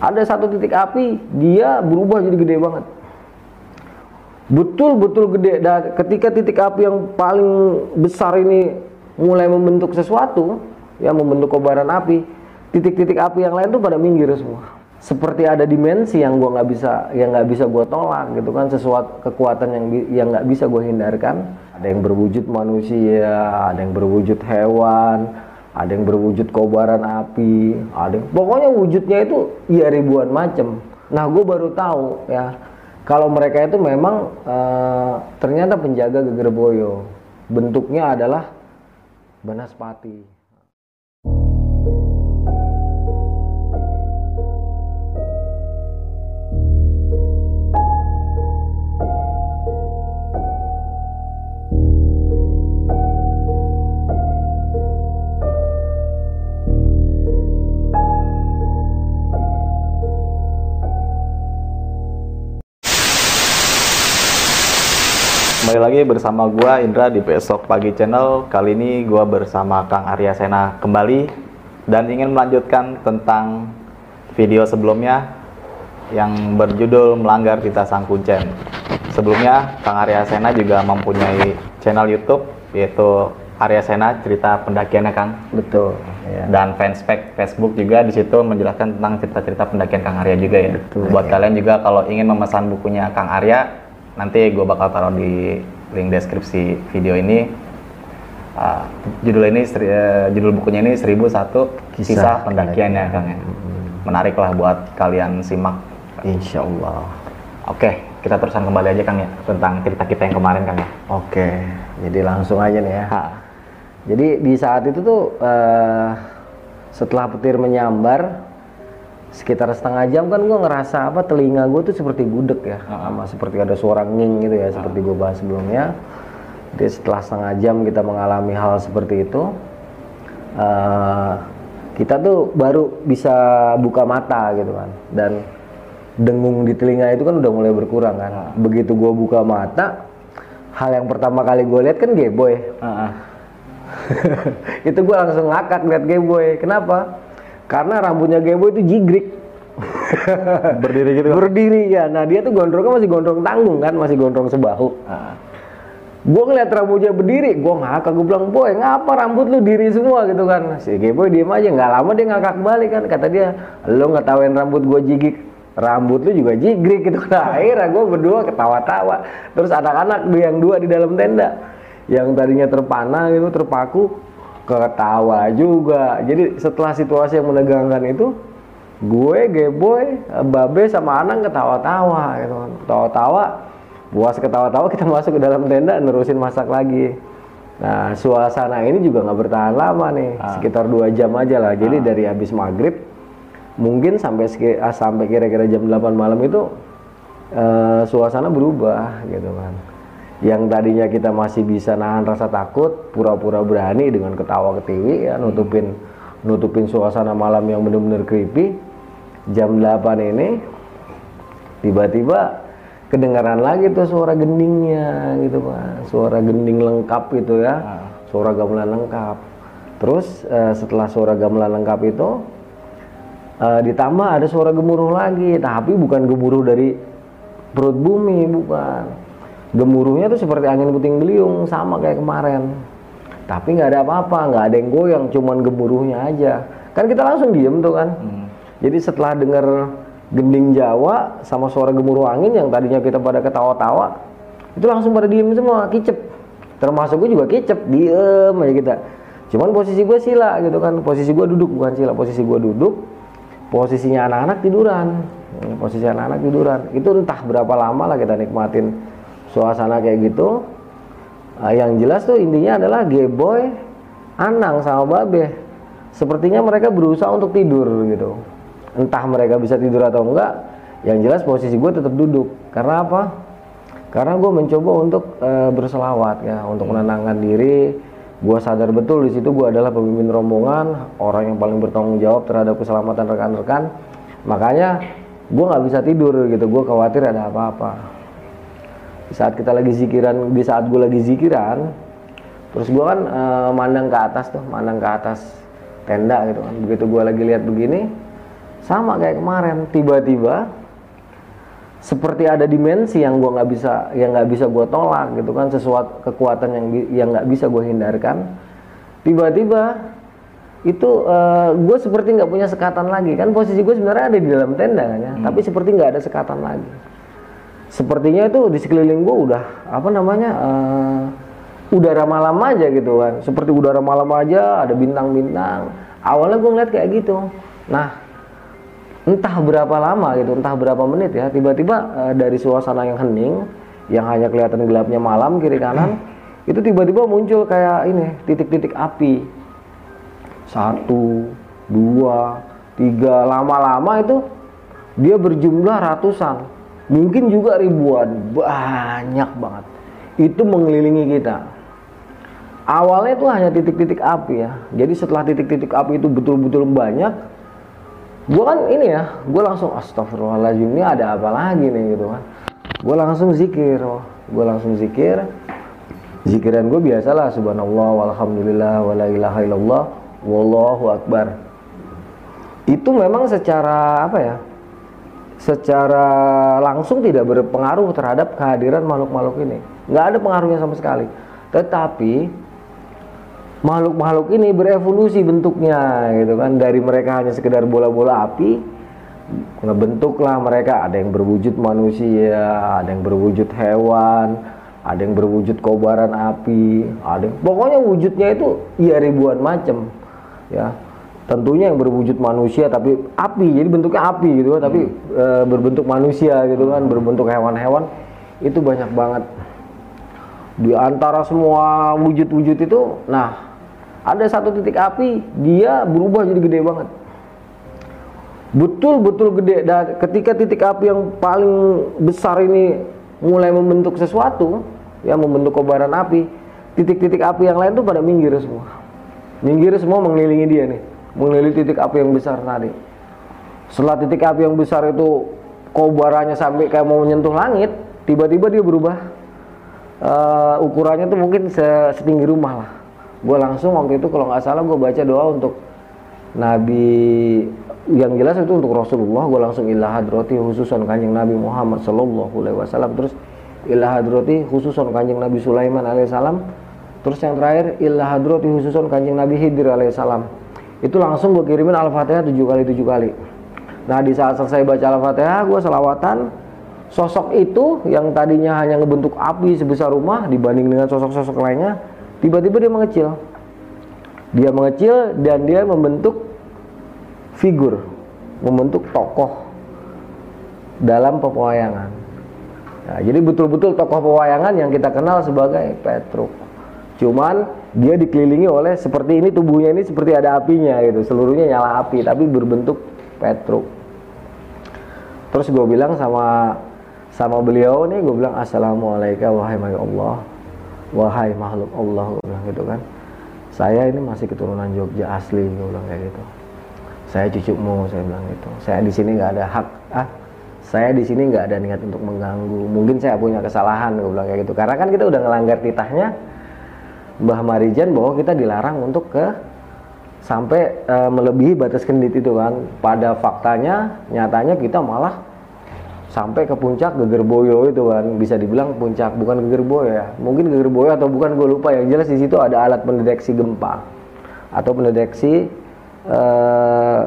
ada satu titik api dia berubah jadi gede banget. Betul-betul gede. Dan ketika titik api yang paling besar ini mulai membentuk sesuatu ya membentuk kobaran api titik-titik api yang lain tuh pada minggir semua. Seperti ada dimensi yang gua nggak bisa yang nggak bisa gua tolak gitu kan sesuatu kekuatan yang yang nggak bisa gua hindarkan. Ada yang berwujud manusia ada yang berwujud hewan ada yang berwujud kobaran api ada yang, pokoknya wujudnya itu ya ribuan macam. Nah gue baru tahu ya kalau mereka itu memang uh, ternyata penjaga Gegerboyo bentuknya adalah banaspati Kembali lagi bersama gua Indra di Besok Pagi Channel. Kali ini gua bersama Kang Arya Sena kembali dan ingin melanjutkan tentang video sebelumnya yang berjudul Melanggar Tita Sang Kuncen. Sebelumnya Kang Arya Sena juga mempunyai channel YouTube yaitu Arya Sena cerita pendakiannya Kang. betul ya. Dan fanspage Facebook juga di situ menjelaskan tentang cerita-cerita pendakian Kang Arya juga ya. Betul, Buat ya. kalian juga kalau ingin memesan bukunya Kang Arya, nanti gue bakal taruh di link deskripsi video ini. Uh, judul ini seri- eh, judul bukunya ini 1001 kisah, Kisah pendakian. Kang ya. Menarik lah buat kalian simak. Insya Allah Oke, kita teruskan kembali aja Kang ya tentang cerita kita yang kemarin Kang ya. oke jadi langsung aja nih ya Ha. Jadi di saat itu tuh eh, setelah petir menyambar sekitar setengah jam kan gue ngerasa apa telinga gue tuh seperti gudeg ya sama seperti ada suara nging gitu ya seperti gue bahas sebelumnya. Jadi setelah setengah jam kita mengalami hal seperti itu eh, kita tuh baru bisa buka mata gitu kan dan dengung di telinga itu kan udah mulai berkurang kan. Begitu gue buka mata hal yang pertama kali gue lihat kan geboy Ah, ah. itu gue langsung ngakak liat Gameboy. Kenapa? Karena rambutnya Gameboy itu jigrik. Berdiri gitu. Kang? Berdiri ya. Nah dia tuh gondrongnya masih gondrong tanggung kan, masih gondrong sebahu. Ah. Gue ngeliat rambutnya berdiri, gue ngakak. Gue bilang, boy ngapa rambut lu diri semua gitu kan. Si Gameboy diem aja, nggak lama dia ngakak balik kan. Kata dia, lo nggak tahuin rambut gue jigik. Rambut lu juga jigrik gitu. Nah akhirnya gue berdua ketawa-tawa. Terus anak-anak yang dua di dalam tenda. Yang tadinya terpana gitu, terpaku, ketawa juga. Jadi setelah situasi yang menegangkan itu, gue, Geboy, Babe sama Anang ketawa-tawa gitu kan. Ketawa-tawa, puas ketawa-tawa kita masuk ke dalam tenda nerusin masak lagi. Nah, suasana ini juga nggak bertahan lama nih, sekitar dua jam aja lah. Jadi dari habis maghrib, mungkin sampai ah, sampai kira-kira jam 8 malam itu eh, suasana berubah gitu kan. Yang tadinya kita masih bisa nahan rasa takut, pura-pura berani dengan ketawa ketiwi ya nutupin nutupin suasana malam yang benar-benar creepy. Jam 8 ini tiba-tiba kedengaran lagi tuh suara gendingnya gitu Pak. Suara gending lengkap itu ya. Suara gamelan lengkap. Terus eh, setelah suara gamelan lengkap itu eh, ditambah ada suara gemuruh lagi, tapi bukan gemuruh dari perut bumi, bukan. Gemuruhnya tuh seperti angin puting beliung sama kayak kemarin. Tapi nggak ada apa-apa, nggak ada yang goyang, cuman gemuruhnya aja. Kan kita langsung diem tuh kan. Jadi setelah dengar gending Jawa sama suara gemuruh angin yang tadinya kita pada ketawa-tawa, itu langsung pada diem semua, kicep. Termasuk gue juga kicep, diem aja kita. Cuman posisi gue sila gitu kan, posisi gue duduk bukan sila, posisi gue duduk, posisinya anak-anak tiduran, Hmm, posisi anak-anak tiduran. Itu entah berapa lama lah kita nikmatin suasana kayak gitu. Ah, yang jelas tuh intinya adalah Geboy, Anang sama Babe. Sepertinya mereka berusaha untuk tidur gitu. Entah mereka bisa tidur atau enggak. Yang jelas posisi gue tetap duduk. Karena apa? Karena gue mencoba untuk eh, berselawat ya, untuk menenangkan diri. Gue sadar betul di situ gue adalah pemimpin rombongan, orang yang paling bertanggung jawab terhadap keselamatan rekan-rekan. Makanya gue nggak bisa tidur gitu. Gue khawatir ada apa-apa di saat kita lagi zikiran di saat gue lagi zikiran terus gue kan eh, mandang ke atas tuh mandang ke atas tenda gitu kan. Begitu gue lagi lihat begini sama kayak kemarin tiba-tiba seperti ada dimensi yang gua nggak bisa yang nggak bisa gua tolak gitu kan sesuatu kekuatan yang yang nggak bisa gua hindarkan tiba-tiba itu eh, gue seperti nggak punya sekatan lagi. Kan posisi gue sebenarnya ada di dalam tenda kan ya tapi seperti nggak ada sekatan lagi sepertinya itu di sekeliling gue udah apa namanya eh, udara malam aja gitu kan. Seperti udara malam aja ada bintang-bintang. Awalnya gue ngeliat kayak gitu. Nah entah berapa lama gitu entah berapa menit ya tiba-tiba eh, dari suasana yang hening yang hanya kelihatan gelapnya malam kiri kanan itu tiba-tiba muncul kayak ini titik-titik api. Satu dua tiga lama-lama itu dia berjumlah ratusan mungkin juga ribuan banyak banget. Itu mengelilingi kita. Awalnya itu hanya titik-titik api ya. Jadi setelah titik-titik api itu betul-betul banyak gue kan ini ya gue langsung astagfirullahaladzim ini ada apa lagi nih? Gitu kan. Gue langsung zikir gue langsung zikir. Zikiran gue biasalah subhanallah walhamdulillah wala ilaha illallah wallahu akbar. Itu memang secara apa ya secara langsung tidak berpengaruh terhadap kehadiran makhluk-makhluk ini. Nggak ada pengaruhnya sama sekali. Tetapi makhluk-makhluk ini berevolusi bentuknya gitu kan. Dari mereka hanya sekedar bola-bola api ngebentuklah mereka. Ada yang berwujud manusia ada yang berwujud hewan ada yang berwujud kobaran api ada yang, pokoknya wujudnya itu ya ribuan macam ya tentunya yang berwujud manusia tapi api jadi bentuknya api gitu kan tapi e, berbentuk manusia gitu kan berbentuk hewan-hewan itu banyak banget. Di antara semua wujud-wujud itu nah ada satu titik api dia berubah jadi gede banget. Betul-betul gede dan ketika titik api yang paling besar ini mulai membentuk sesuatu ya membentuk kobaran api titik-titik api yang lain tuh pada minggir semua. Minggir semua mengelilingi dia nih mengelilingi titik api yang besar tadi. Setelah titik api yang besar itu kobarannya sampai kayak mau menyentuh langit tiba-tiba dia berubah. Uh, ukurannya tuh mungkin se- setinggi rumah lah. Gue langsung waktu itu kalau nggak salah gue baca doa untuk Nabi yang jelas itu untuk Rasulullah. Gue langsung ilah hadrati khususan kanjeng Nabi Muhammad Sallallahu Alaihi Wasallam. Terus ilah hadrati khususan kanjeng Nabi Sulaiman alaihissalam terus yang terakhir ilah hadrati khususan kanjeng Nabi Hidir alaihissalam itu langsung gue kirimin al-fatihah tujuh kali tujuh kali. Nah di saat selesai baca al-fatihah gue selawatan sosok itu yang tadinya hanya ngebentuk api sebesar rumah dibanding dengan sosok-sosok lainnya tiba-tiba dia mengecil. Dia mengecil dan dia membentuk figur membentuk tokoh dalam pewayangan. Nah, jadi betul-betul tokoh pewayangan yang kita kenal sebagai Petruk. Cuman dia dikelilingi oleh seperti ini tubuhnya ini seperti ada apinya gitu. Seluruhnya nyala api tapi berbentuk Petruk terus gue bilang sama sama beliau nih gue bilang assalamualaikum wahai makhluk Allah. Wahai makhluk Allah gue bilang gitu kan. Saya ini masih keturunan Jogja asli gue bilang kayak gitu. Saya cucumu saya bilang gitu. Saya di sini nggak ada hak ah saya di sini nggak ada niat untuk mengganggu. Mungkin saya punya kesalahan gue bilang kayak gitu. Karena kan kita udah ngelanggar titahnya Mbah Marijan bahwa kita dilarang untuk ke sampai e, melebihi batas kendit itu kan. Pada faktanya nyatanya kita malah sampai ke puncak Gegerboyo itu kan. Bisa dibilang puncak bukan Gegerboyo ya. Mungkin Gegerboyo atau bukan gue lupa. Yang jelas di situ ada alat pendeteksi gempa atau pendeteksi eh,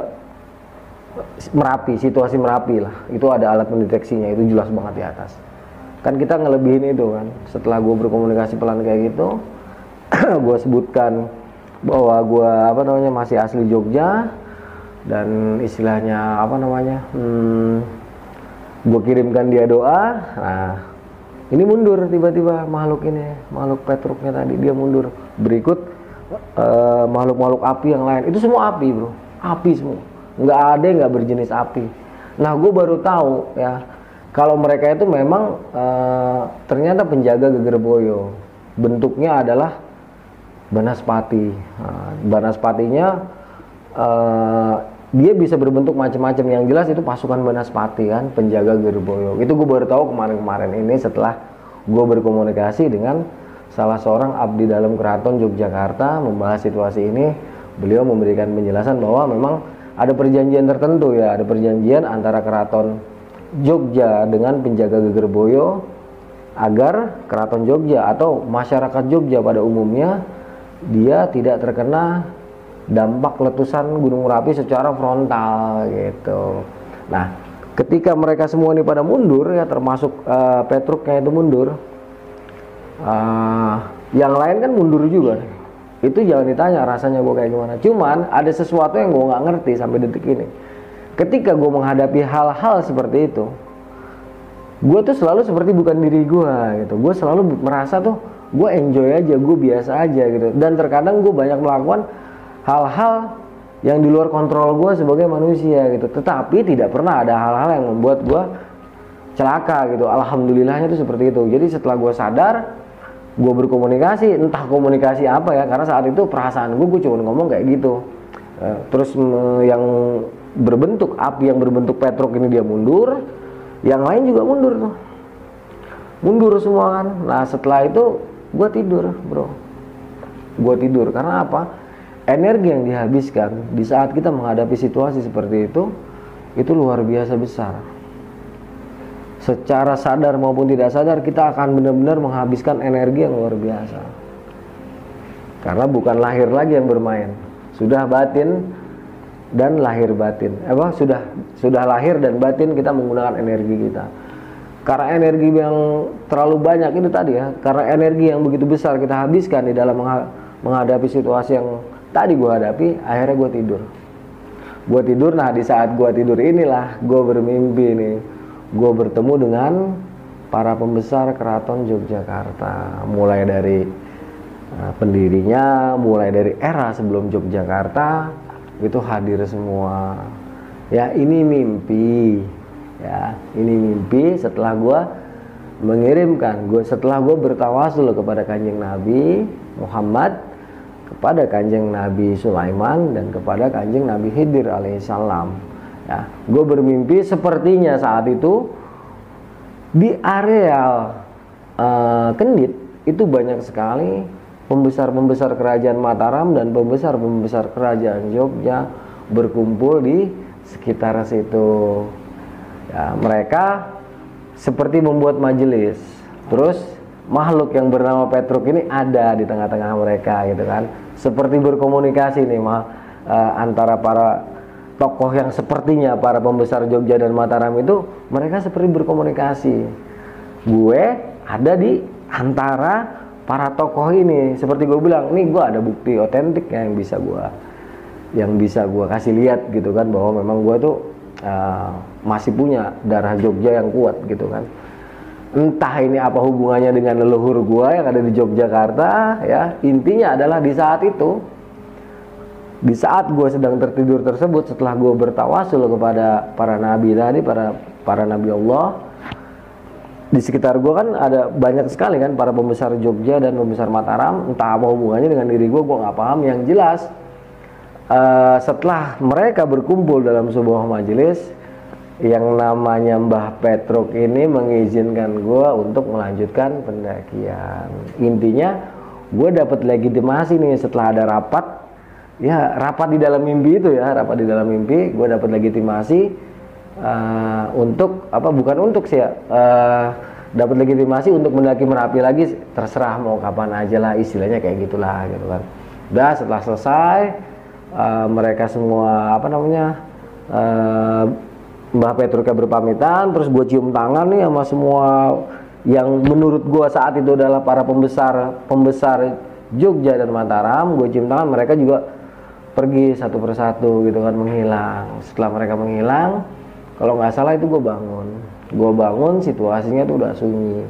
merapi situasi merapi lah. Itu ada alat pendeteksinya itu jelas banget di atas. Kan kita ngelebihin itu kan. Setelah gue berkomunikasi pelan kayak gitu gue sebutkan bahwa gue apa namanya masih asli Jogja dan istilahnya apa namanya hmm, gue kirimkan dia doa. Nah ini mundur tiba-tiba makhluk ini makhluk Petruknya tadi dia mundur. Berikut eh, makhluk-makhluk api yang lain. Itu semua api bro. Api semua. Nggak ada nggak berjenis api. Nah gue baru tahu ya kalau mereka itu memang eh, ternyata penjaga Gegerboyo bentuknya adalah Banaspati. Nah, Banaspatinya eh, dia bisa berbentuk macam-macam. Yang jelas itu pasukan Banaspati kan penjaga Gerboyo. Itu gue baru tahu kemarin-kemarin ini setelah gue berkomunikasi dengan salah seorang abdi dalam keraton Yogyakarta membahas situasi ini. Beliau memberikan penjelasan bahwa memang ada perjanjian tertentu ya, ada perjanjian antara keraton Jogja dengan penjaga Gegerboyo agar keraton Jogja atau masyarakat Jogja pada umumnya dia tidak terkena dampak letusan Gunung Merapi secara frontal gitu. Nah, ketika mereka semua ini pada mundur ya termasuk uh, Petruknya itu mundur, uh, yang lain kan mundur juga. Itu jangan ditanya rasanya gue kayak gimana. Cuman ada sesuatu yang gue nggak ngerti sampai detik ini. Ketika gue menghadapi hal-hal seperti itu, gue tuh selalu seperti bukan diri gue gitu. Gue selalu merasa tuh gue enjoy aja, gue biasa aja gitu. Dan terkadang gue banyak melakukan hal-hal yang di luar kontrol gue sebagai manusia gitu. Tetapi tidak pernah ada hal-hal yang membuat gue celaka gitu. Alhamdulillahnya itu seperti itu. Jadi setelah gue sadar gue berkomunikasi entah komunikasi apa ya karena saat itu perasaan gue gue cuma ngomong kayak gitu. Eh, terus yang berbentuk api yang berbentuk petruk ini dia mundur yang lain juga mundur tuh. Mundur semua kan. Nah setelah itu gue tidur bro. Gue tidur karena apa? Energi yang dihabiskan di saat kita menghadapi situasi seperti itu itu luar biasa besar. Secara sadar maupun tidak sadar kita akan benar-benar menghabiskan energi yang luar biasa. Karena bukan lahir lagi yang bermain. Sudah batin dan lahir batin. Apa? Sudah sudah lahir dan batin kita menggunakan energi kita karena energi yang terlalu banyak itu tadi ya karena energi yang begitu besar kita habiskan di dalam menghadapi situasi yang tadi gue hadapi akhirnya gue tidur. Gue tidur nah di saat gue tidur inilah gue bermimpi nih gue bertemu dengan para pembesar keraton Yogyakarta. Mulai dari uh, pendirinya mulai dari era sebelum Yogyakarta itu hadir semua. Ya ini mimpi ya ini mimpi setelah gue mengirimkan gue setelah gue bertawasul kepada kanjeng Nabi Muhammad kepada kanjeng Nabi Sulaiman dan kepada kanjeng Nabi Khidir alaihissalam. Ya, gue bermimpi sepertinya saat itu di area uh, Kendit itu banyak sekali pembesar-pembesar kerajaan Mataram dan pembesar-pembesar kerajaan Jogja berkumpul di sekitar situ. Ya, mereka seperti membuat majelis. Terus makhluk yang bernama Petruk ini ada di tengah-tengah mereka gitu kan. Seperti berkomunikasi nih mah uh, antara para tokoh yang sepertinya para pembesar Jogja dan Mataram itu mereka seperti berkomunikasi. Gue ada di antara para tokoh ini. Seperti gue bilang nih gue ada bukti otentik yang bisa gue yang bisa gue kasih lihat gitu kan bahwa memang gue tuh uh, masih punya darah Jogja yang kuat gitu kan. Entah ini apa hubungannya dengan leluhur gua yang ada di Yogyakarta ya intinya adalah di saat itu di saat gua sedang tertidur tersebut setelah gua bertawasul kepada para nabi tadi para para nabi Allah di sekitar gua kan ada banyak sekali kan para pembesar Jogja dan pembesar Mataram entah apa hubungannya dengan diri gua gua nggak paham. Yang jelas uh, setelah mereka berkumpul dalam sebuah majelis yang namanya Mbah Petruk ini mengizinkan gue untuk melanjutkan pendakian. Intinya gue dapat legitimasi nih setelah ada rapat, ya rapat di dalam mimpi itu ya rapat di dalam mimpi, gue dapat legitimasi uh, untuk apa bukan untuk sih ya. Uh, dapat legitimasi untuk mendaki merapi lagi terserah mau kapan aja lah istilahnya kayak gitulah gitu kan udah setelah selesai uh, mereka semua apa namanya uh, Mbah Petruknya berpamitan, terus gue cium tangan nih sama semua yang menurut gue saat itu adalah para pembesar pembesar Jogja dan Mataram. Gue cium tangan, mereka juga pergi satu persatu gitu kan menghilang. Setelah mereka menghilang, kalau nggak salah itu gue bangun. Gue bangun, situasinya tuh udah sunyi,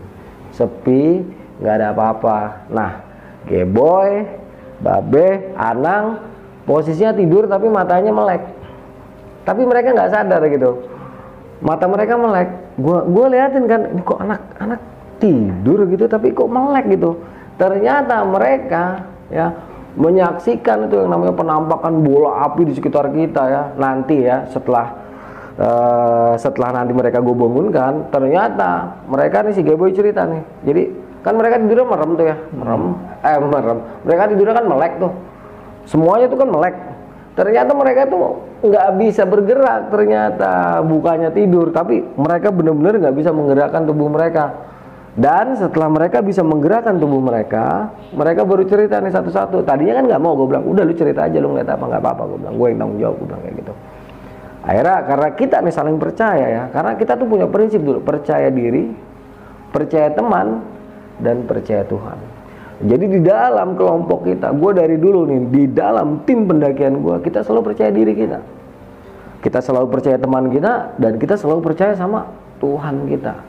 sepi, nggak ada apa-apa. Nah, Geboy, Babe, Anang, posisinya tidur tapi matanya melek. Tapi mereka nggak sadar gitu. Mata mereka melek. Gua gua liatin kan ini kok anak-anak tidur gitu tapi kok melek gitu. Ternyata mereka ya menyaksikan itu yang namanya penampakan bola api di sekitar kita ya nanti ya setelah uh, setelah nanti mereka gue bangunkan ternyata mereka nih si Geboy cerita nih. Jadi kan mereka tidur merem tuh ya merem. Eh merem. Mereka tidur kan melek tuh semuanya tuh kan melek. Ternyata mereka tuh nggak bisa bergerak. Ternyata bukannya tidur tapi mereka benar-benar nggak bisa menggerakkan tubuh mereka. Dan setelah mereka bisa menggerakkan tubuh mereka mereka baru cerita nih satu-satu. Tadinya kan nggak mau gue bilang udah lu cerita aja lu ngeliat apa nggak apa-apa gue bilang. Gue yang tanggung jawab gue bilang kayak gitu. Akhirnya karena kita nih saling percaya ya karena kita tuh punya prinsip dulu percaya diri percaya teman dan percaya Tuhan jadi di dalam kelompok kita, gue dari dulu nih di dalam tim pendakian gue, kita selalu percaya diri kita. Kita selalu percaya teman kita dan kita selalu percaya sama Tuhan kita.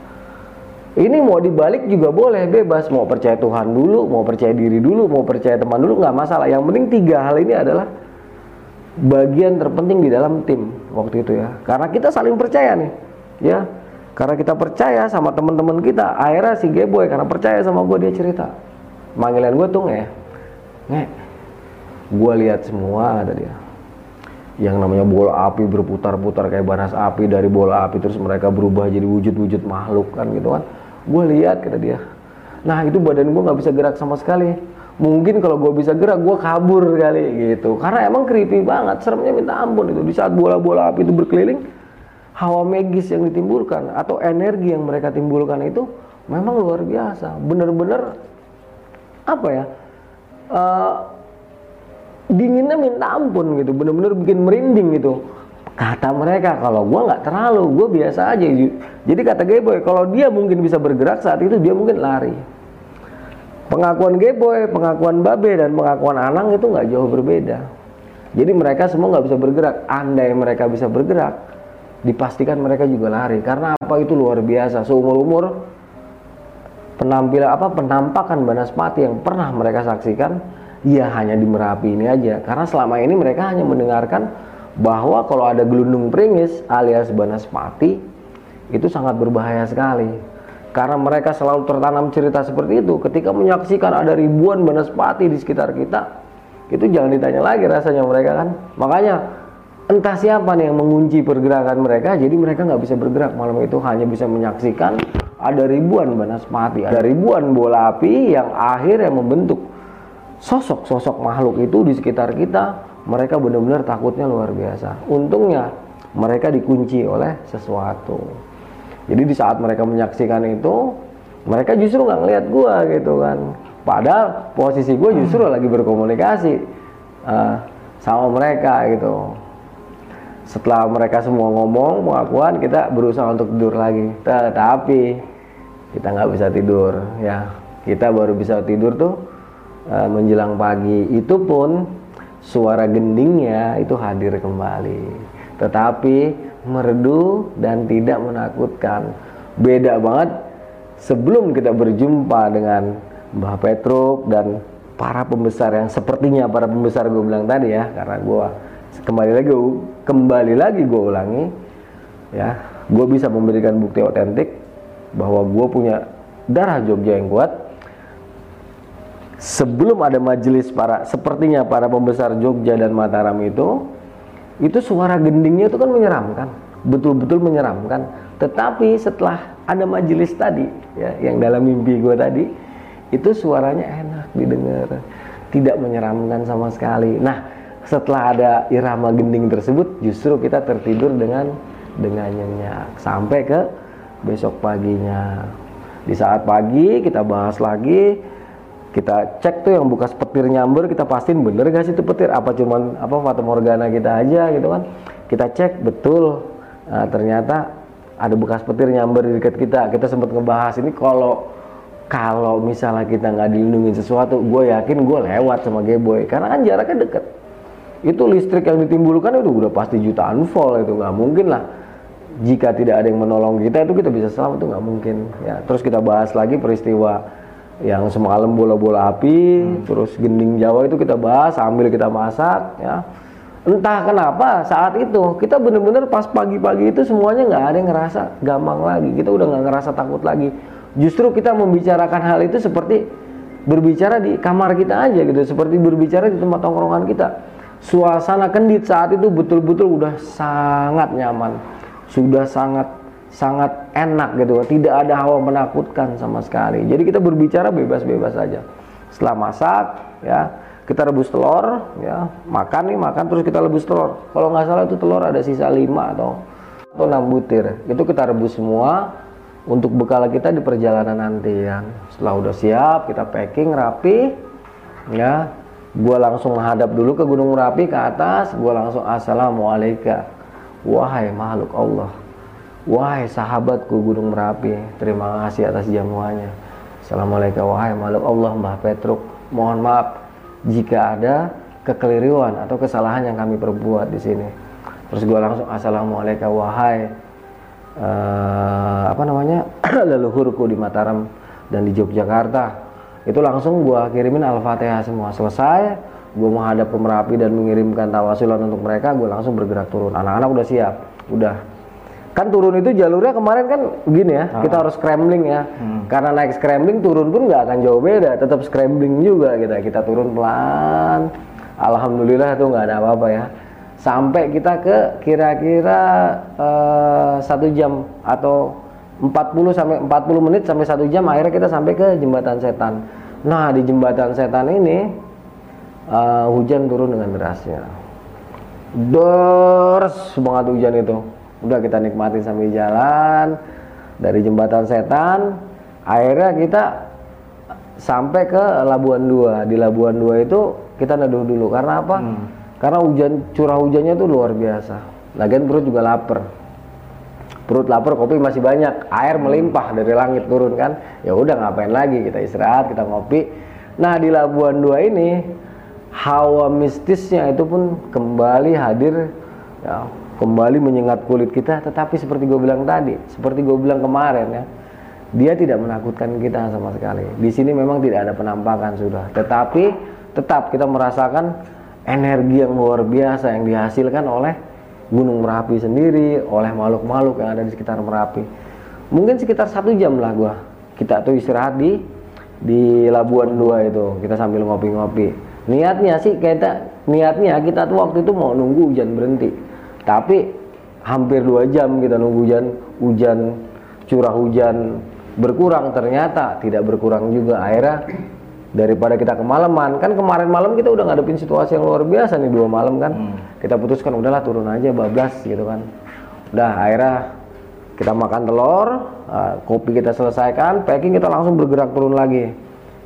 Ini mau dibalik juga boleh bebas mau percaya Tuhan dulu, mau percaya diri dulu, mau percaya teman dulu nggak masalah. Yang penting tiga hal ini adalah bagian terpenting di dalam tim waktu itu ya. Karena kita saling percaya nih, ya. Karena kita percaya sama teman-teman kita, akhirnya si Geboy karena percaya sama gue dia cerita Manggilan gue tuh nge, nge, gue lihat semua ada dia. Yang namanya bola api berputar-putar kayak banas api dari bola api terus mereka berubah jadi wujud-wujud makhluk kan gitu kan. Gue lihat kata dia. Nah itu badan gue nggak bisa gerak sama sekali. Mungkin kalau gue bisa gerak gue kabur kali gitu. Karena emang creepy banget, seremnya minta ampun itu. Di saat bola-bola api itu berkeliling, hawa magis yang ditimbulkan atau energi yang mereka timbulkan itu memang luar biasa. Bener-bener apa ya uh, dinginnya minta ampun gitu bener-bener bikin merinding gitu. Kata mereka kalau gue nggak terlalu gue biasa aja. Jadi kata Geboy kalau dia mungkin bisa bergerak saat itu dia mungkin lari. Pengakuan Geboy pengakuan Babe dan pengakuan Anang itu nggak jauh berbeda. Jadi mereka semua nggak bisa bergerak. Andai mereka bisa bergerak dipastikan mereka juga lari. Karena apa? Itu luar biasa. Seumur umur penampilan apa penampakan Banaspati yang pernah mereka saksikan ya hanya di Merapi ini aja. Karena selama ini mereka hanya mendengarkan bahwa kalau ada gelundung pringis alias Banaspati itu sangat berbahaya sekali. Karena mereka selalu tertanam cerita seperti itu. Ketika menyaksikan ada ribuan Banaspati di sekitar kita itu jangan ditanya lagi rasanya mereka kan? Makanya entah siapa nih yang mengunci pergerakan mereka jadi mereka nggak bisa bergerak malam itu hanya bisa menyaksikan ada ribuan banaspati, ada ribuan bola api yang akhirnya membentuk sosok-sosok makhluk itu di sekitar kita. Mereka benar-benar takutnya luar biasa. Untungnya mereka dikunci oleh sesuatu. Jadi di saat mereka menyaksikan itu, mereka justru nggak ngeliat gua gitu kan. Padahal posisi gue justru lagi berkomunikasi uh, sama mereka gitu setelah mereka semua ngomong pengakuan kita berusaha untuk tidur lagi tetapi kita nggak bisa tidur ya. Kita baru bisa tidur tuh uh, menjelang pagi. Itu pun suara gendingnya itu hadir kembali. Tetapi merdu dan tidak menakutkan. Beda banget sebelum kita berjumpa dengan Mbah Petruk dan para pembesar yang sepertinya para pembesar gue bilang tadi ya karena gue kembali lagi kembali lagi gue ulangi ya. Gue bisa memberikan bukti otentik bahwa gue punya darah Jogja yang kuat. Sebelum ada majelis para sepertinya para pembesar Jogja dan Mataram itu itu suara gendingnya itu kan menyeramkan. Betul-betul menyeramkan. Tetapi setelah ada majelis tadi ya yang dalam mimpi gue tadi itu suaranya enak didengar. Tidak menyeramkan sama sekali. Nah setelah ada irama gending tersebut justru kita tertidur dengan dengan nyenyak. Sampai ke besok paginya. Di saat pagi kita bahas lagi kita cek tuh yang bekas petir nyamber kita pastiin bener gak sih itu petir? Apa cuman apa fata morgana kita aja gitu kan? Kita cek betul. Nah, ternyata ada bekas petir nyamber di dekat kita. Kita sempat ngebahas ini kalau kalau misalnya kita nggak dilindungi sesuatu gue yakin gue lewat sama Geboy karena kan jaraknya deket. Itu listrik yang ditimbulkan itu udah pasti jutaan volt itu nggak mungkin lah jika tidak ada yang menolong kita itu kita bisa selamat itu nggak mungkin. Ya terus kita bahas lagi peristiwa yang semalam bola-bola api hmm. terus gending Jawa itu kita bahas sambil kita masak ya. Entah kenapa saat itu kita bener-bener pas pagi-pagi itu semuanya nggak ada yang ngerasa gampang lagi. Kita udah nggak ngerasa takut lagi. Justru kita membicarakan hal itu seperti berbicara di kamar kita aja gitu seperti berbicara di tempat tongkrongan kita. Suasana kendit saat itu betul-betul udah sangat nyaman sudah sangat sangat enak gitu. Tidak ada hawa menakutkan sama sekali. Jadi kita berbicara bebas-bebas saja. Setelah masak ya kita rebus telur ya makan nih makan terus kita rebus telur. Kalau nggak salah itu telur ada sisa 5 atau atau 6 butir. Itu kita rebus semua untuk bekal kita di perjalanan nanti ya. Setelah udah siap kita packing rapi ya. Gua langsung menghadap dulu ke Gunung Merapi ke atas gua langsung assalamualaikum wahai makhluk Allah wahai sahabatku Gunung Merapi terima kasih atas jamuannya assalamualaikum wahai makhluk Allah Mbah Petruk mohon maaf jika ada kekeliruan atau kesalahan yang kami perbuat di sini. Terus gue langsung assalamualaikum wahai uh, apa namanya leluhurku di Mataram dan di Yogyakarta. Itu langsung gue kirimin al-fatihah semua selesai. Gue menghadap ke Merapi dan mengirimkan tawasulan untuk mereka. Gue langsung bergerak turun. Anak-anak udah siap, udah kan turun itu jalurnya kemarin kan begini ya, ah. kita harus scrambling ya. Hmm. Karena naik scrambling turun pun nggak akan jauh beda, tetap scrambling juga kita. Kita turun pelan. Alhamdulillah itu nggak ada apa-apa ya. Sampai kita ke kira-kira uh, satu jam atau 40 sampai 40 menit sampai satu jam akhirnya kita sampai ke jembatan setan. Nah di jembatan setan ini uh, hujan turun dengan derasnya. Ders banget hujan itu. Udah kita nikmatin sambil jalan dari jembatan setan akhirnya kita sampai ke Labuan Dua. Di Labuan Dua itu kita neduh dulu. Karena apa? Hmm. karena hujan curah hujannya itu luar biasa. Lagian perut juga lapar. Perut lapar kopi masih banyak. Air melimpah dari langit turun kan? Ya udah ngapain lagi? Kita istirahat kita ngopi. Nah di Labuan Dua ini hawa mistisnya itu pun kembali hadir ya kembali menyengat kulit kita. Tetapi seperti gue bilang tadi seperti gue bilang kemarin ya dia tidak menakutkan kita sama sekali. Di sini memang tidak ada penampakan sudah. Tetapi tetap kita merasakan energi yang luar biasa yang dihasilkan oleh Gunung Merapi sendiri oleh makhluk-makhluk yang ada di sekitar Merapi. Mungkin sekitar satu jam lah gue kita tuh istirahat di di Labuan Dua itu. Kita sambil ngopi-ngopi niatnya sih kita niatnya kita tuh waktu itu mau nunggu hujan berhenti. Tapi hampir dua jam kita nunggu hujan hujan curah hujan berkurang. Ternyata tidak berkurang juga. Akhirnya daripada kita kemalaman kan kemarin malam kita udah ngadepin situasi yang luar biasa nih dua malam kan. Hmm. kita putuskan udahlah turun aja bablas gitu kan. Udah akhirnya kita makan telur uh, kopi kita selesaikan packing kita langsung bergerak turun lagi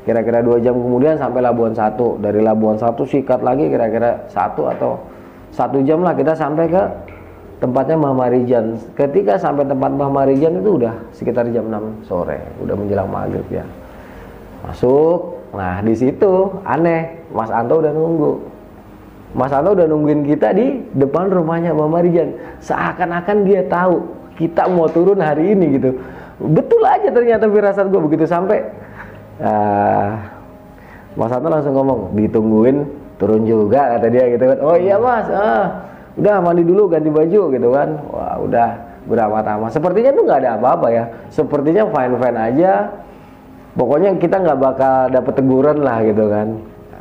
kira-kira dua jam kemudian sampai Labuan satu dari Labuan satu sikat lagi kira-kira satu atau satu jam lah kita sampai ke tempatnya Mbah Marijan. Ketika sampai tempat Mbah Marijan itu udah sekitar jam 6 sore, udah menjelang maghrib ya. Masuk, nah di situ aneh, Mas Anto udah nunggu. Mas Anto udah nungguin kita di depan rumahnya Mbah Marijan. Seakan-akan dia tahu kita mau turun hari ini gitu. Betul aja ternyata firasat gue begitu sampai. Uh, Mas Anto langsung ngomong, ditungguin turun juga kata dia gitu kan. Oh iya mas ah udah mandi dulu ganti baju gitu kan. Wah udah berapa tama sepertinya tuh nggak ada apa-apa ya. Sepertinya fine fine aja. Pokoknya kita nggak bakal dapet teguran lah gitu kan.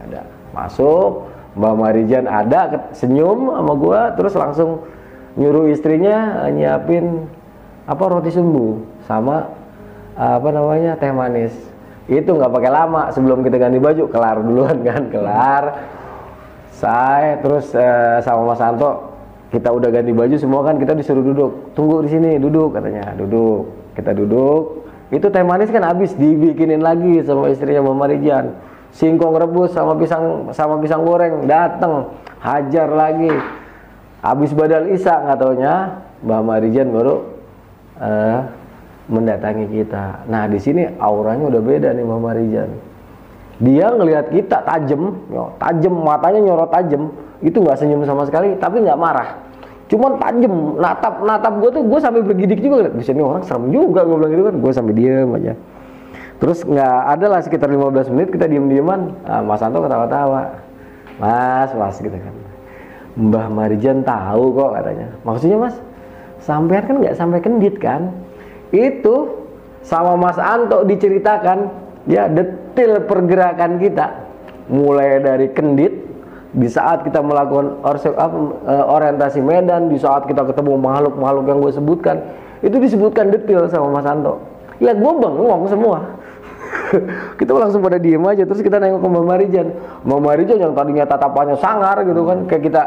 Ada. Masuk Mbak Marijan ada senyum sama gua terus langsung nyuruh istrinya nyiapin apa roti sumbu sama apa namanya teh manis itu nggak pakai lama sebelum kita ganti baju kelar duluan kan kelar. Saya terus uh, sama Mas Santo kita udah ganti baju semua kan kita disuruh duduk. Tunggu di sini duduk katanya. Duduk kita duduk. Itu teh manis kan habis dibikinin lagi sama istrinya Mama Rijan singkong rebus sama pisang sama pisang goreng dateng. Hajar lagi. Habis badal isa nggak taunya Mbak Marijan baru uh, mendatangi kita nah di sini auranya udah beda nih Mbak Marijan dia ngelihat kita tajam, tajam matanya nyorot tajam, itu nggak senyum sama sekali, tapi nggak marah. Cuman tajam, natap natap gue tuh gue sampai bergidik juga, di sini orang serem juga gue bilang gitu kan, gue sampai diem aja. Terus nggak ada lah sekitar 15 menit kita diem dieman, nah, Mas Anto ketawa-tawa, Mas, Mas gitu kan. Mbah Marijan tahu kok katanya. Maksudnya Mas, sampean kan nggak sampai kendit kan? Itu sama Mas Anto diceritakan. Ya detail pergerakan kita. Mulai dari kendit di saat kita melakukan eh, orientasi medan di saat kita ketemu makhluk-makhluk yang gue sebutkan itu disebutkan detail sama Mas Anto. Ya gue bengong semua. Kita langsung pada diem aja terus kita nengok ke Mama Marijan. Mama Marijan yang tadinya tatapannya sangar gitu kan kayak kita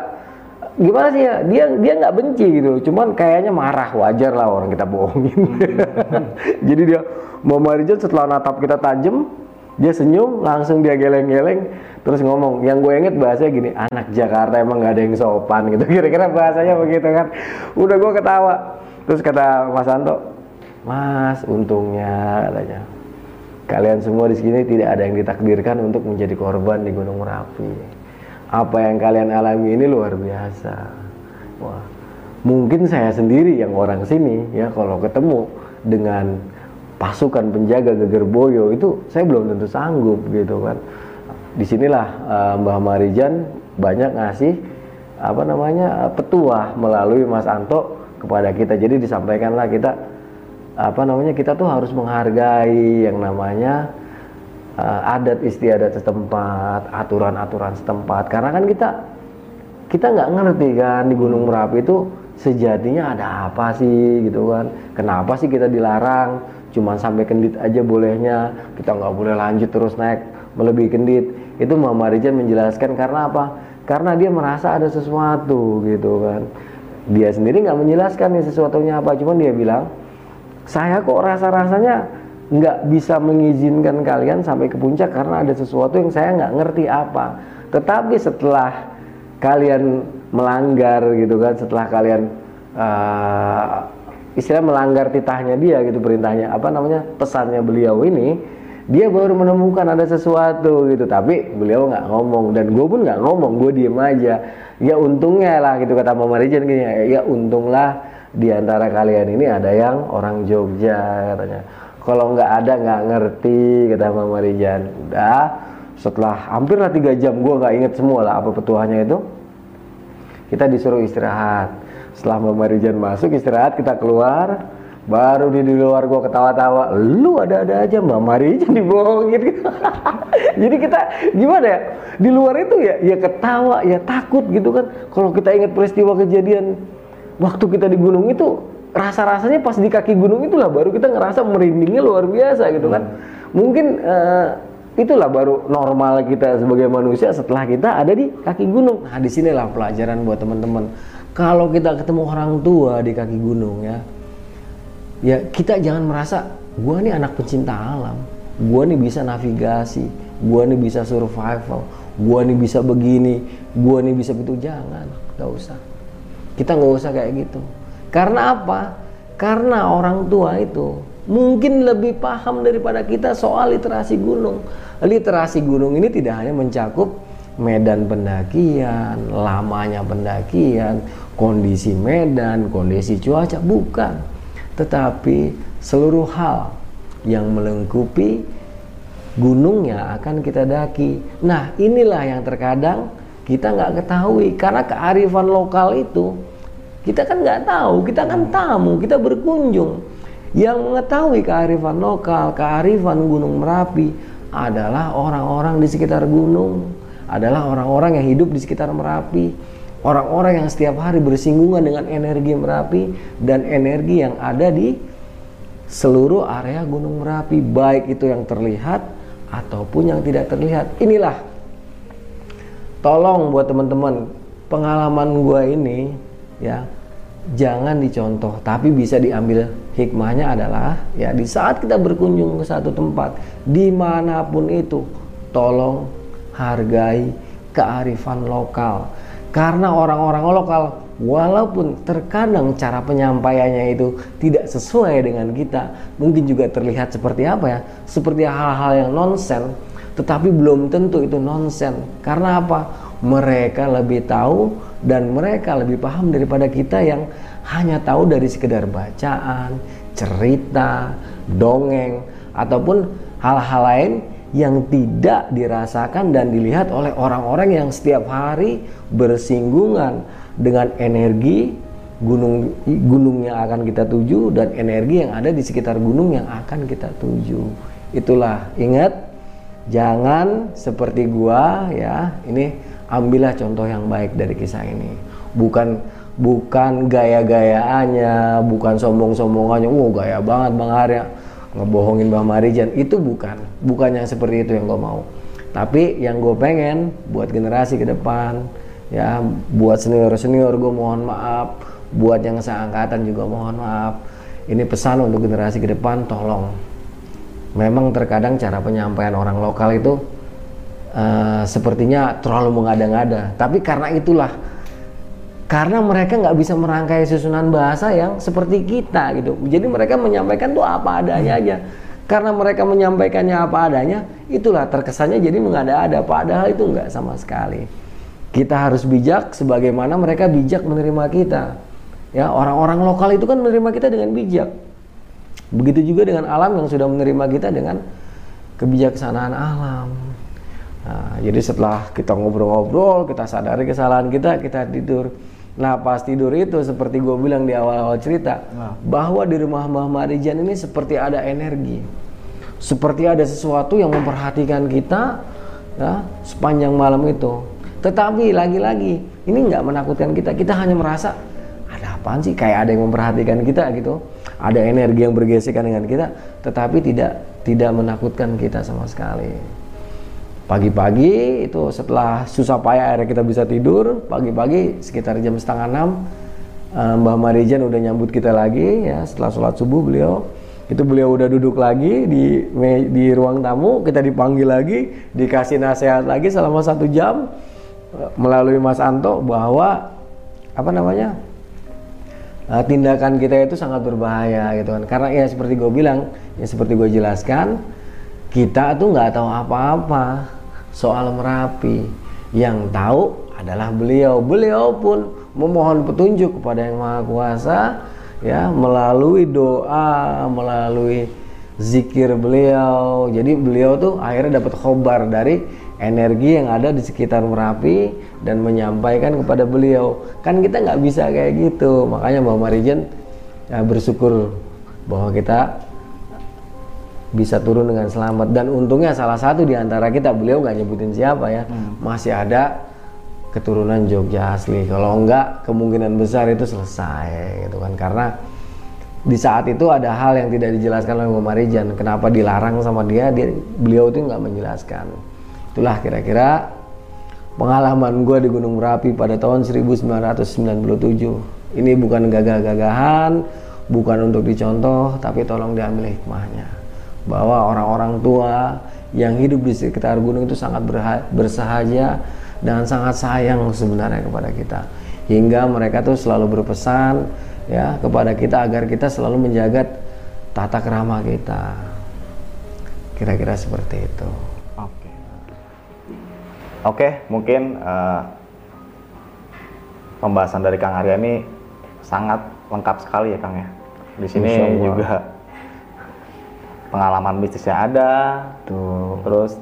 gimana sih ya? Dia dia nggak benci gitu cuman kayaknya marah. Wajar lah orang kita bohongin. Jadi dia Mama Marijan setelah natap kita tajam dia senyum langsung dia geleng-geleng terus ngomong yang gue inget bahasanya gini anak Jakarta emang nggak ada yang sopan gitu. Kira-kira bahasanya begitu kan. Udah gue ketawa. Terus kata Mas Anto Mas untungnya katanya. Kalian semua di sini tidak ada yang ditakdirkan untuk menjadi korban di Gunung Merapi apa yang kalian alami ini luar biasa. Wah mungkin saya sendiri yang orang sini ya kalau ketemu dengan pasukan penjaga geger boyo itu saya belum tentu sanggup gitu kan. Di sinilah uh, Mbah Marijan banyak ngasih apa namanya petuah melalui Mas Anto kepada kita. Jadi disampaikanlah kita apa namanya kita tuh harus menghargai yang namanya uh, adat istiadat setempat aturan-aturan setempat. Karena kan kita kita nggak ngerti kan di Gunung Merapi itu sejatinya ada apa sih gitu kan. Kenapa sih kita dilarang? Cuma sampai kendit aja bolehnya. Kita nggak boleh lanjut terus naik melebihi kendit. Itu Mama Rijan menjelaskan karena apa? Karena dia merasa ada sesuatu gitu kan. Dia sendiri nggak menjelaskan nih sesuatunya apa. Cuman dia bilang saya kok rasa-rasanya nggak bisa mengizinkan kalian sampai ke puncak karena ada sesuatu yang saya nggak ngerti apa. Tetapi setelah kalian melanggar gitu kan setelah kalian uh, istilah melanggar titahnya dia gitu perintahnya apa namanya pesannya beliau ini dia baru menemukan ada sesuatu gitu. Tapi beliau nggak ngomong dan gue pun nggak ngomong gue diem aja. Ya untungnya lah gitu kata Mama Rijan gini ya untunglah di antara kalian ini ada yang orang Jogja katanya kalau nggak ada nggak ngerti kata Mama Rijan. Udah setelah hampir lah tiga jam gue nggak inget semua lah apa petuahnya itu. Kita disuruh istirahat. Setelah Mbak Marijan masuk istirahat kita keluar. Baru di, di luar gua ketawa-tawa. Lu ada-ada aja Mbak Marijan dibohongin. Jadi kita gimana ya? Di luar itu ya ya ketawa ya takut gitu kan. Kalau kita ingat peristiwa kejadian waktu kita di gunung itu rasa-rasanya pas di kaki gunung itulah baru kita ngerasa merindingnya luar biasa gitu kan. Hmm. mungkin uh, itulah baru normal kita sebagai manusia setelah kita ada di kaki gunung. Nah di sinilah pelajaran buat teman-teman. Kalau kita ketemu orang tua di kaki gunung ya ya kita jangan merasa gua nih anak pencinta alam. Gua nih bisa navigasi. Gua nih bisa survival. Gua nih bisa begini. Gua nih bisa begitu jangan nggak usah. Kita nggak usah kayak gitu karena apa karena orang tua itu mungkin lebih paham daripada kita soal literasi gunung literasi gunung ini tidak hanya mencakup medan pendakian, lamanya pendakian, kondisi medan, kondisi cuaca, bukan. Tetapi seluruh hal yang melengkupi gunungnya akan kita daki. Nah inilah yang terkadang kita nggak ketahui karena kearifan lokal itu kita kan nggak tahu, kita kan tamu, kita berkunjung. Yang mengetahui kearifan lokal, kearifan Gunung Merapi adalah orang-orang di sekitar gunung adalah orang-orang yang hidup di sekitar Merapi, orang-orang yang setiap hari bersinggungan dengan energi Merapi dan energi yang ada di seluruh area Gunung Merapi, baik itu yang terlihat ataupun yang tidak terlihat. Inilah tolong buat teman-teman pengalaman gua ini ya jangan dicontoh tapi bisa diambil hikmahnya adalah ya di saat kita berkunjung ke satu tempat di mana pun itu tolong hargai kearifan lokal. Karena orang-orang lokal walaupun terkadang cara penyampaiannya itu tidak sesuai dengan kita, mungkin juga terlihat seperti apa ya? Seperti hal-hal yang nonsen, tetapi belum tentu itu nonsen. Karena apa? Mereka lebih tahu dan mereka lebih paham daripada kita yang hanya tahu dari sekedar bacaan, cerita, dongeng ataupun hal-hal lain yang tidak dirasakan dan dilihat oleh orang-orang yang setiap hari bersinggungan dengan energi gunung gunung yang akan kita tuju dan energi yang ada di sekitar gunung yang akan kita tuju. Itulah ingat jangan seperti gua ya. Ini ambillah contoh yang baik dari kisah ini. Bukan bukan gaya-gayaannya, bukan sombong-sombongannya. Oh, gaya banget Bang Arya. Ngebohongin Mbah Marijan. Itu bukan. Bukan yang seperti itu yang gue mau. Tapi yang gue pengen buat generasi ke depan ya buat senior senior gue mohon maaf. Buat yang seangkatan juga mohon maaf. Ini pesan untuk generasi ke depan tolong. Memang terkadang cara penyampaian orang lokal itu uh, sepertinya terlalu mengada-ngada. Tapi karena itulah karena mereka nggak bisa merangkai susunan bahasa yang seperti kita gitu. Jadi mereka menyampaikan tuh apa adanya aja. Karena mereka menyampaikannya apa adanya itulah terkesannya jadi mengada-ada. Padahal itu nggak sama sekali. Kita harus bijak sebagaimana mereka bijak menerima kita. Ya orang-orang lokal itu kan menerima kita dengan bijak. Begitu juga dengan alam yang sudah menerima kita dengan kebijaksanaan alam nah, jadi setelah kita ngobrol-ngobrol kita sadari kesalahan kita kita tidur. Nah pas tidur itu seperti gue bilang di awal-awal cerita nah. bahwa di rumah Mbah Marijan ini seperti ada energi, seperti ada sesuatu yang memperhatikan kita ya, sepanjang malam itu. Tetapi lagi-lagi ini nggak menakutkan kita, kita hanya merasa ada apa sih? Kayak ada yang memperhatikan kita gitu, ada energi yang bergesekan dengan kita, tetapi tidak tidak menakutkan kita sama sekali pagi-pagi itu setelah susah payah akhirnya kita bisa tidur pagi-pagi sekitar jam setengah enam eh, Mbah Marijan udah nyambut kita lagi ya setelah sholat subuh beliau. Itu beliau udah duduk lagi di di ruang tamu kita dipanggil lagi dikasih nasihat lagi selama satu jam eh, melalui Mas Anto bahwa apa namanya uh, tindakan kita itu sangat berbahaya gitu kan. Karena ya seperti gue bilang ya seperti gue jelaskan kita tuh nggak tahu apa-apa soal Merapi. Yang tahu adalah beliau. Beliau pun memohon petunjuk kepada Yang Maha Kuasa ya melalui doa, melalui zikir beliau. Jadi beliau tuh akhirnya dapat khobar dari energi yang ada di sekitar Merapi dan menyampaikan kepada beliau. Kan kita nggak bisa kayak gitu. Makanya Mbak Marijen ya, bersyukur bahwa kita bisa turun dengan selamat. Dan untungnya salah satu di antara kita beliau nggak nyebutin siapa ya. Hmm. masih ada keturunan Jogja asli. Kalau enggak kemungkinan besar itu selesai gitu kan. Karena di saat itu ada hal yang tidak dijelaskan oleh Mbak Marijan. Kenapa dilarang sama dia, dia beliau itu nggak menjelaskan. Itulah kira-kira pengalaman gue di Gunung Merapi pada tahun 1997 ini bukan gagah-gagahan bukan untuk dicontoh tapi tolong diambil hikmahnya bahwa orang-orang tua yang hidup di sekitar gunung itu sangat bersahaja dan sangat sayang sebenarnya kepada kita. Hingga mereka tuh selalu berpesan ya kepada kita agar kita selalu menjaga tata kerama kita. Kira-kira seperti itu. Oke. Oke mungkin uh, pembahasan dari Kang Arya ini sangat lengkap sekali ya Kang ya. Di sini juga pengalaman bisnisnya ada tuh terus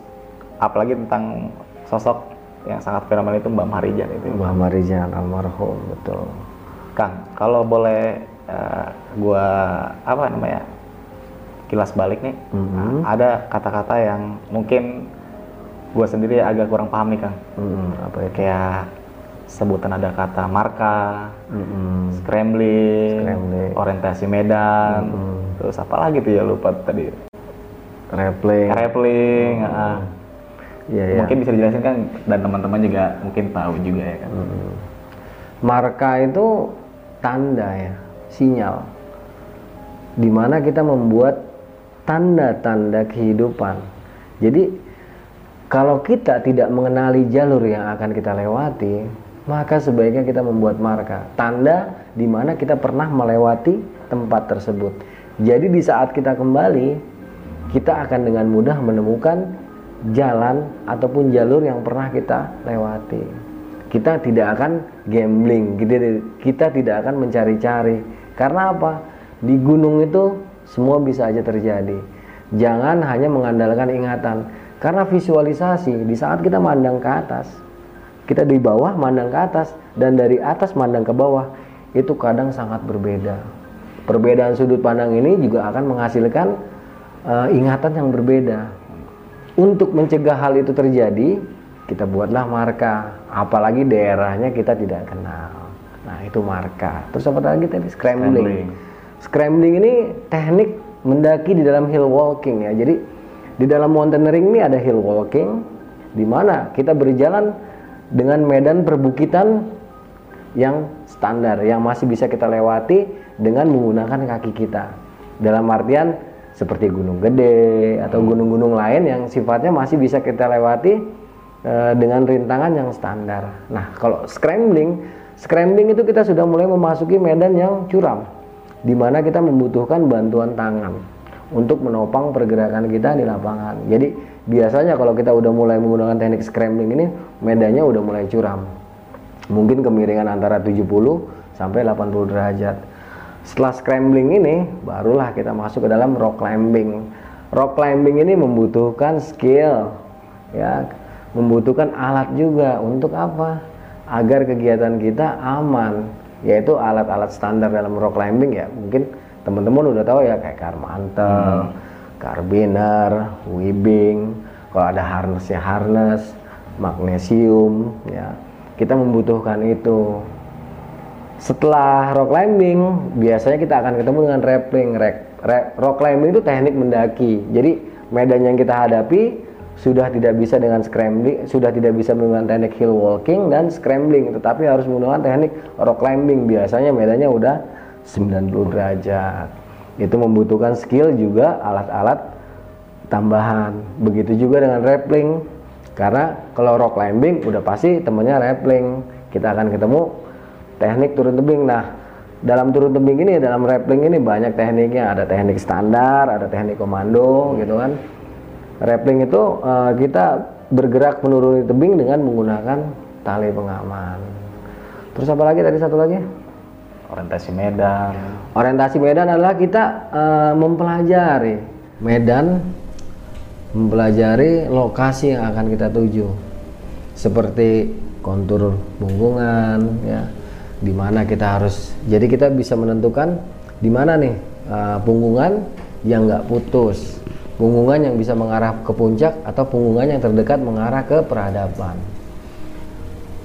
apalagi tentang sosok yang sangat fenomenal itu Mbak Marijan itu. Mbak Marijan almarhum betul. Kang kalau boleh uh, gua apa namanya kilas balik nih. Mm-hmm. ada kata-kata yang mungkin gua sendiri agak kurang paham nih Kang. Mm-hmm. apa ya kayak sebutan ada kata marka, mm-hmm. scrambling, scrambling, orientasi medan, mm-hmm. terus apa lagi tuh ya lupa tadi. Rappling. Rappling. Oh. Uh. Ya, ya. Mungkin bisa dijelasin kan dan teman-teman juga mungkin tahu juga ya kan. Hmm. Marka itu tanda ya, sinyal. Di mana kita membuat tanda-tanda kehidupan. Jadi kalau kita tidak mengenali jalur yang akan kita lewati, maka sebaiknya kita membuat marka, tanda di mana kita pernah melewati tempat tersebut. Jadi di saat kita kembali, kita akan dengan mudah menemukan jalan ataupun jalur yang pernah kita lewati. Kita tidak akan gambling, kita tidak akan mencari-cari. Karena apa? Di gunung itu semua bisa aja terjadi. Jangan hanya mengandalkan ingatan. Karena visualisasi di saat kita mandang ke atas, kita di bawah mandang ke atas dan dari atas mandang ke bawah itu kadang sangat berbeda. Perbedaan sudut pandang ini juga akan menghasilkan uh, ingatan yang berbeda. Untuk mencegah hal itu terjadi, kita buatlah marka. Apalagi daerahnya kita tidak kenal. Nah, itu marka. Terus apa lagi tadi? Scrambling. Scrambling, Scrambling ini teknik mendaki di dalam hill walking ya. Jadi di dalam mountaineering ini ada hill walking di mana kita berjalan dengan medan perbukitan yang standar yang masih bisa kita lewati dengan menggunakan kaki kita. Dalam artian seperti gunung gede atau gunung-gunung lain yang sifatnya masih bisa kita lewati e, dengan rintangan yang standar. Nah, kalau scrambling, scrambling itu kita sudah mulai memasuki medan yang curam di mana kita membutuhkan bantuan tangan untuk menopang pergerakan kita di lapangan. Jadi, biasanya kalau kita udah mulai menggunakan teknik scrambling ini, medannya udah mulai curam. Mungkin kemiringan antara 70 sampai 80 derajat. Setelah scrambling ini barulah kita masuk ke dalam rock climbing. Rock climbing ini membutuhkan skill ya. Membutuhkan alat juga. Untuk apa? Agar kegiatan kita aman. Yaitu alat-alat standar dalam rock climbing ya. Mungkin teman-teman udah tahu ya kayak car mantel, hmm. carabiner, webbing, kalau ada harness ya harness, magnesium ya. Kita membutuhkan itu. Setelah rock climbing biasanya kita akan ketemu dengan rappelling rock climbing itu teknik mendaki. Jadi medan yang kita hadapi sudah tidak bisa dengan scrambling sudah tidak bisa menggunakan teknik hill walking dan scrambling. Tetapi harus menggunakan teknik rock climbing. Biasanya medannya udah 90 derajat. Itu membutuhkan skill juga alat-alat tambahan. Begitu juga dengan rappelling. Karena kalau rock climbing udah pasti temennya rappelling. Kita akan ketemu teknik turun tebing. Nah dalam turun tebing ini dalam rappling ini banyak tekniknya. Ada teknik standar ada teknik komando gitu kan. Rappling itu uh, kita bergerak menuruni tebing dengan menggunakan tali pengaman. Terus apa lagi? Tadi satu lagi? Orientasi medan. Orientasi medan adalah kita uh, mempelajari medan mempelajari lokasi yang akan kita tuju. Seperti kontur punggungan ya di mana kita harus jadi kita bisa menentukan di mana nih uh, punggungan yang nggak putus. Punggungan yang bisa mengarah ke puncak atau punggungan yang terdekat mengarah ke peradaban.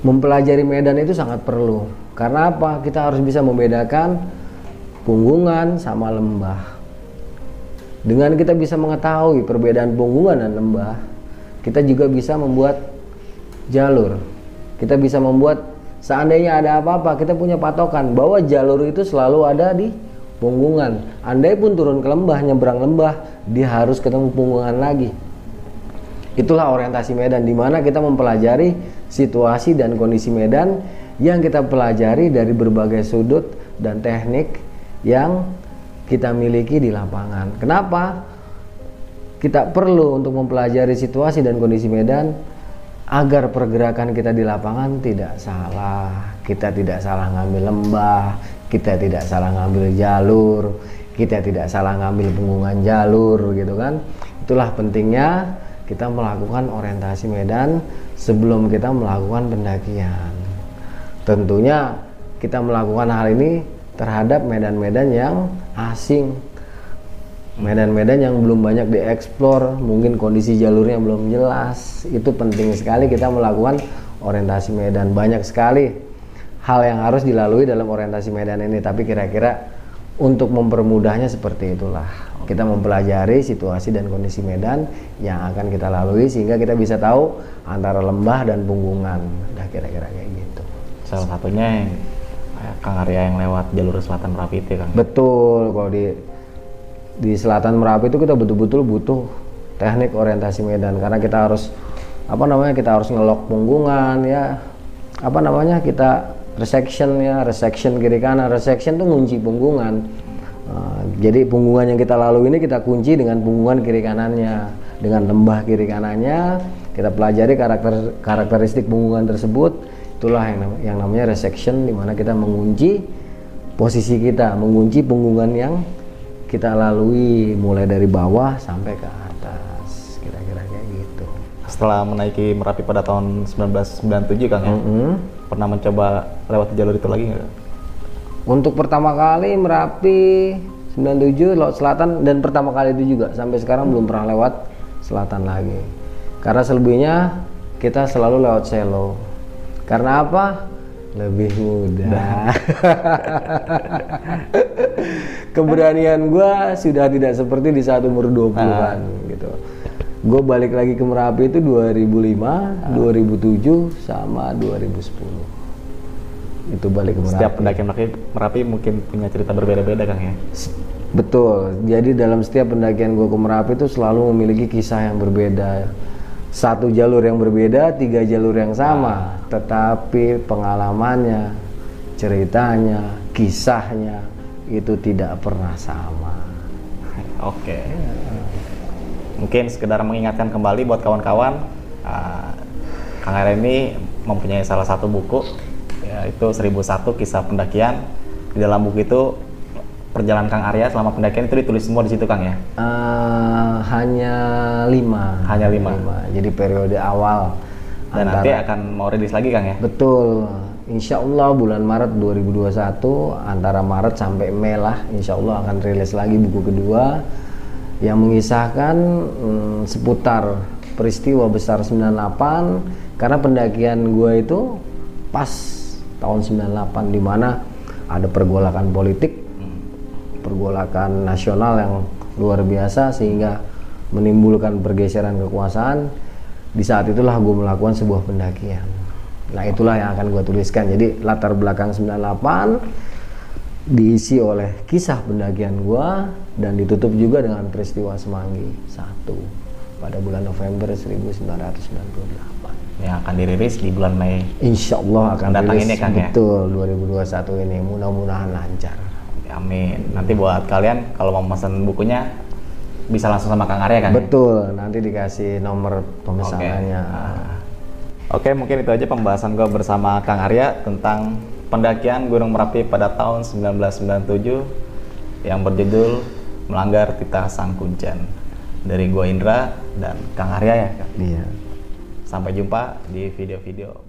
Mempelajari medan itu sangat perlu. Karena apa? Kita harus bisa membedakan punggungan sama lembah dengan kita bisa mengetahui perbedaan punggungan dan lembah kita juga bisa membuat jalur kita bisa membuat Seandainya ada apa-apa, kita punya patokan bahwa jalur itu selalu ada di punggungan. Andai pun turun ke lembah, nyebrang lembah, dia harus ketemu punggungan lagi. Itulah orientasi medan di mana kita mempelajari situasi dan kondisi medan yang kita pelajari dari berbagai sudut dan teknik yang kita miliki di lapangan. Kenapa? Kita perlu untuk mempelajari situasi dan kondisi medan agar pergerakan kita di lapangan tidak salah, kita tidak salah ngambil lembah, kita tidak salah ngambil jalur, kita tidak salah ngambil punggungan jalur gitu kan. Itulah pentingnya kita melakukan orientasi medan sebelum kita melakukan pendakian. Tentunya kita melakukan hal ini terhadap medan-medan yang asing medan-medan yang belum banyak dieksplor, mungkin kondisi jalurnya belum jelas. Itu penting sekali kita melakukan orientasi medan. Banyak sekali hal yang harus dilalui dalam orientasi medan ini, tapi kira-kira untuk mempermudahnya seperti itulah. Kita mempelajari situasi dan kondisi medan yang akan kita lalui sehingga kita bisa tahu antara lembah dan punggungan. Nah, kira-kira kayak gitu. Salah satunya yang Kang Arya yang lewat jalur selatan Merapi itu Kang. Betul, kalau di di selatan Merapi itu kita betul-betul butuh teknik orientasi medan karena kita harus apa namanya kita harus ngelok punggungan ya. Apa namanya kita resection ya. Resection kiri kanan. Resection itu ngunci punggungan. Uh, jadi punggungan yang kita lalui ini kita kunci dengan punggungan kiri kanannya. Dengan lembah kiri kanannya kita pelajari karakter karakteristik punggungan tersebut itulah yang, yang namanya resection di mana kita mengunci posisi kita mengunci punggungan yang kita lalui mulai dari bawah sampai ke atas kira-kira kayak gitu. Setelah menaiki Merapi pada tahun 1997 Kang ya? Mm -hmm. pernah mencoba lewat jalur itu lagi nggak? Untuk pertama kali Merapi 97 laut selatan dan pertama kali itu juga. Sampai sekarang belum pernah lewat selatan lagi. Karena selebihnya kita selalu lewat selo karena apa lebih mudah keberanian gua sudah tidak seperti di saat umur 20-an gitu. Gue balik lagi ke Merapi itu 2005, 2007 sama 2010. Itu balik ke Merapi. Setiap pendakian Merapi, Merapi mungkin punya cerita berbeda-beda Kang ya. Betul. Jadi dalam setiap pendakian gue ke Merapi itu selalu memiliki kisah yang berbeda. Satu jalur yang berbeda, tiga jalur yang sama, tetapi pengalamannya, ceritanya, kisahnya itu tidak pernah sama. Oke. Mungkin sekedar mengingatkan kembali buat kawan-kawan, uh, Kang ini mempunyai salah satu buku, yaitu 1001 kisah pendakian. Di dalam buku itu perjalanan Kang Arya selama pendakian itu ditulis semua di situ Kang ya? Eh, hanya lima. Hanya lima. Jadi periode awal. Dan nanti akan mau rilis lagi Kang ya? Betul. Insya Allah bulan Maret 2021 antara Maret sampai Mei lah Insya Allah akan rilis lagi buku kedua yang mengisahkan hmm, seputar peristiwa besar 98 karena pendakian gue itu pas tahun 98 di mana ada pergolakan politik pergolakan nasional yang luar biasa sehingga menimbulkan pergeseran kekuasaan. Di saat itulah gue melakukan sebuah pendakian. Nah itulah yang akan gue tuliskan. Jadi latar belakang 98 diisi oleh kisah pendakian gue dan ditutup juga dengan peristiwa Semanggi 1 pada bulan November 1998 Yang akan dirilis di bulan Mei. Insya Allah akan rilis. ini, Kang, ya? betul 2021 ini. Mudah-mudahan lancar Amin. Nanti buat kalian kalau mau pesan bukunya bisa langsung sama Kang Arya kan? ya? betul nanti dikasih nomor pemesanannya Oke, mungkin itu aja pembahasan gue bersama Kang Arya tentang pendakian Gunung Merapi pada tahun 1997 yang berjudul Melanggar Titah Sang Kuncen. Dari gue Indra dan Kang Arya ya. Kang? iya Sampai jumpa di video-video